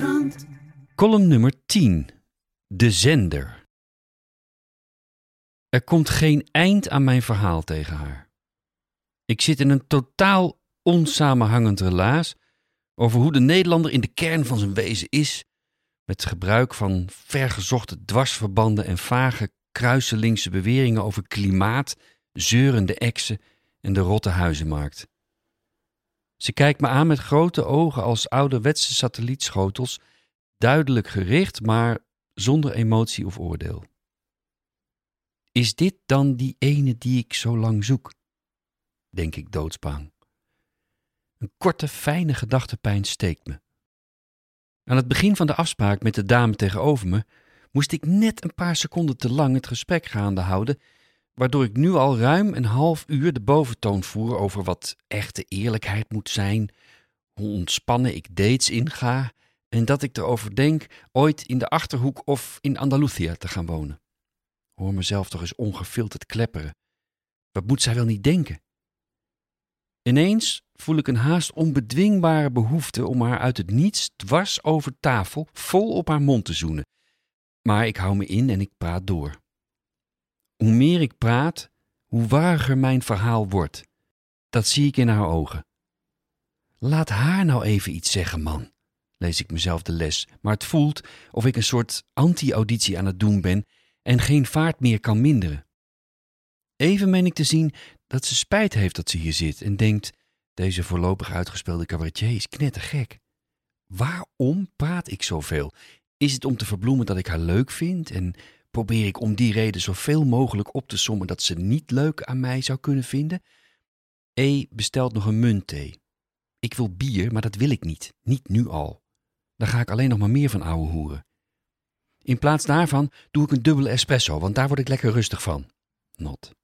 Volkskrant. Column nummer 10. De zender. Er komt geen eind aan mijn verhaal tegen haar. Ik zit in een totaal onsamenhangend relaas over hoe de Nederlander in de kern van zijn wezen is, met gebruik van vergezochte dwarsverbanden en vage kruiselingse beweringen over klimaat, zeurende eksen en de rotte huizenmarkt. Ze kijkt me aan met grote ogen als ouderwetse satellietschotels, duidelijk gericht, maar zonder emotie of oordeel. Is dit dan die ene die ik zo lang zoek? Denk ik doodsbang. Een korte, fijne gedachtepijn steekt me. Aan het begin van de afspraak met de dame tegenover me moest ik net een paar seconden te lang het gesprek gaande houden, waardoor ik nu al ruim een half uur de boventoon voer over wat echte eerlijkheid moet zijn, hoe ontspannen ik dates inga en dat ik erover denk ooit in de achterhoek of in Andalusia te gaan wonen. Hoor mezelf toch eens ongefilterd klepperen. Wat moet zij wel niet denken? Ineens voel ik een haast onbedwingbare behoefte om haar uit het niets dwars over tafel vol op haar mond te zoenen. Maar ik hou me in en ik praat door. Hoe meer ik praat, hoe wariger mijn verhaal wordt. Dat zie ik in haar ogen. Laat haar nou even iets zeggen, man, lees ik mezelf de les, maar het voelt of ik een soort anti-auditie aan het doen ben en geen vaart meer kan minderen. Even meen ik te zien dat ze spijt heeft dat ze hier zit en denkt: deze voorlopig uitgespeelde cabaretier is knettergek. Waarom praat ik zoveel? Is het om te verbloemen dat ik haar leuk vind en probeer ik om die reden zoveel mogelijk op te sommen dat ze niet leuk aan mij zou kunnen vinden? E bestelt nog een muntthee. Ik wil bier, maar dat wil ik niet. Niet nu al. Daar ga ik alleen nog maar meer van ouwe hoeren. In plaats daarvan doe ik een dubbele espresso, want daar word ik lekker rustig van. Not.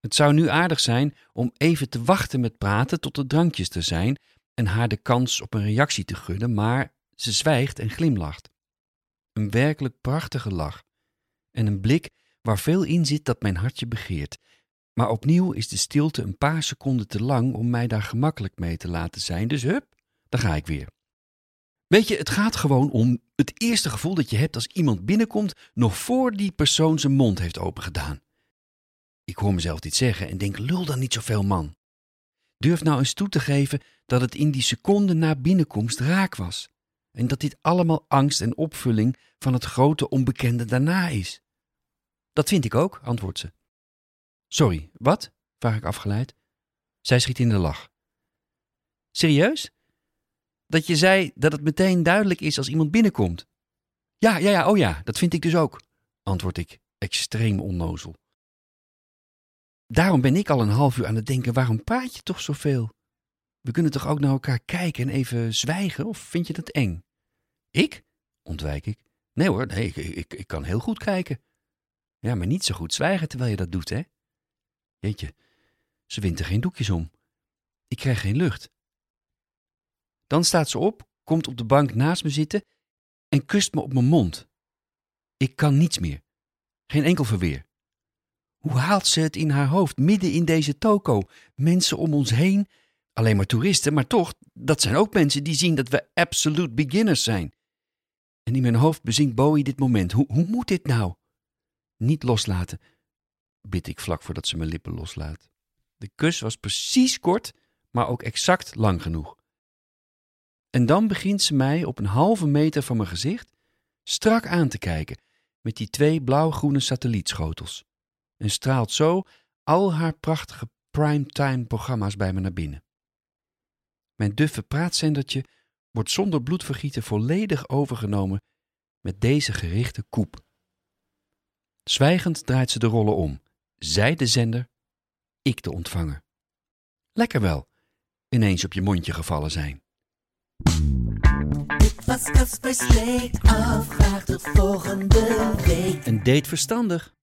Het zou nu aardig zijn om even te wachten met praten tot de drankjes er zijn en haar de kans op een reactie te gunnen, maar ze zwijgt en glimlacht. Een werkelijk prachtige lach en een blik waar veel in zit dat mijn hartje begeert. Maar opnieuw is de stilte een paar seconden te lang om mij daar gemakkelijk mee te laten zijn, dus hup, daar ga ik weer. Weet je, het gaat gewoon om het eerste gevoel dat je hebt als iemand binnenkomt, nog voor die persoon zijn mond heeft opengedaan. Ik hoor mezelf dit zeggen en denk: lul dan niet zoveel, man. Durf nou eens toe te geven dat het in die seconde na binnenkomst raak was. En dat dit allemaal angst en opvulling van het grote onbekende daarna is. Dat vind ik ook, antwoordt ze. Sorry, wat? vraag ik afgeleid. Zij schiet in de lach. Serieus? Dat je zei dat het meteen duidelijk is als iemand binnenkomt. Ja, ja, ja, oh ja, dat vind ik dus ook, antwoord ik, extreem onnozel. Daarom ben ik al een half uur aan het denken: waarom praat je toch zoveel? We kunnen toch ook naar elkaar kijken en even zwijgen, of vind je dat eng? Ik? ontwijk ik. Nee hoor, nee, ik, ik, ik kan heel goed kijken. Ja, maar niet zo goed zwijgen terwijl je dat doet, hè? Jeetje, ze wint er geen doekjes om. Ik krijg geen lucht. Dan staat ze op, komt op de bank naast me zitten en kust me op mijn mond. Ik kan niets meer. Geen enkel verweer. Hoe haalt ze het in haar hoofd, midden in deze toko? Mensen om ons heen, alleen maar toeristen, maar toch, dat zijn ook mensen die zien dat we absolute beginners zijn. En in mijn hoofd bezinkt Bowie dit moment. Hoe, hoe moet dit nou? Niet loslaten, bid ik vlak voordat ze mijn lippen loslaat. De kus was precies kort, maar ook exact lang genoeg. En dan begint ze mij op een halve meter van mijn gezicht strak aan te kijken met die twee blauw-groene satellietschotels en straalt zo al haar prachtige primetime programma's bij me naar binnen. Mijn duffe praatzendertje wordt zonder bloedvergieten volledig overgenomen met deze gerichte koep. Zwijgend draait ze de rollen om. Zij de zender, ik de ontvanger. Lekker wel, ineens op je mondje gevallen zijn. Pascal spreekt af. Graag tot volgende week. Een date verstandig.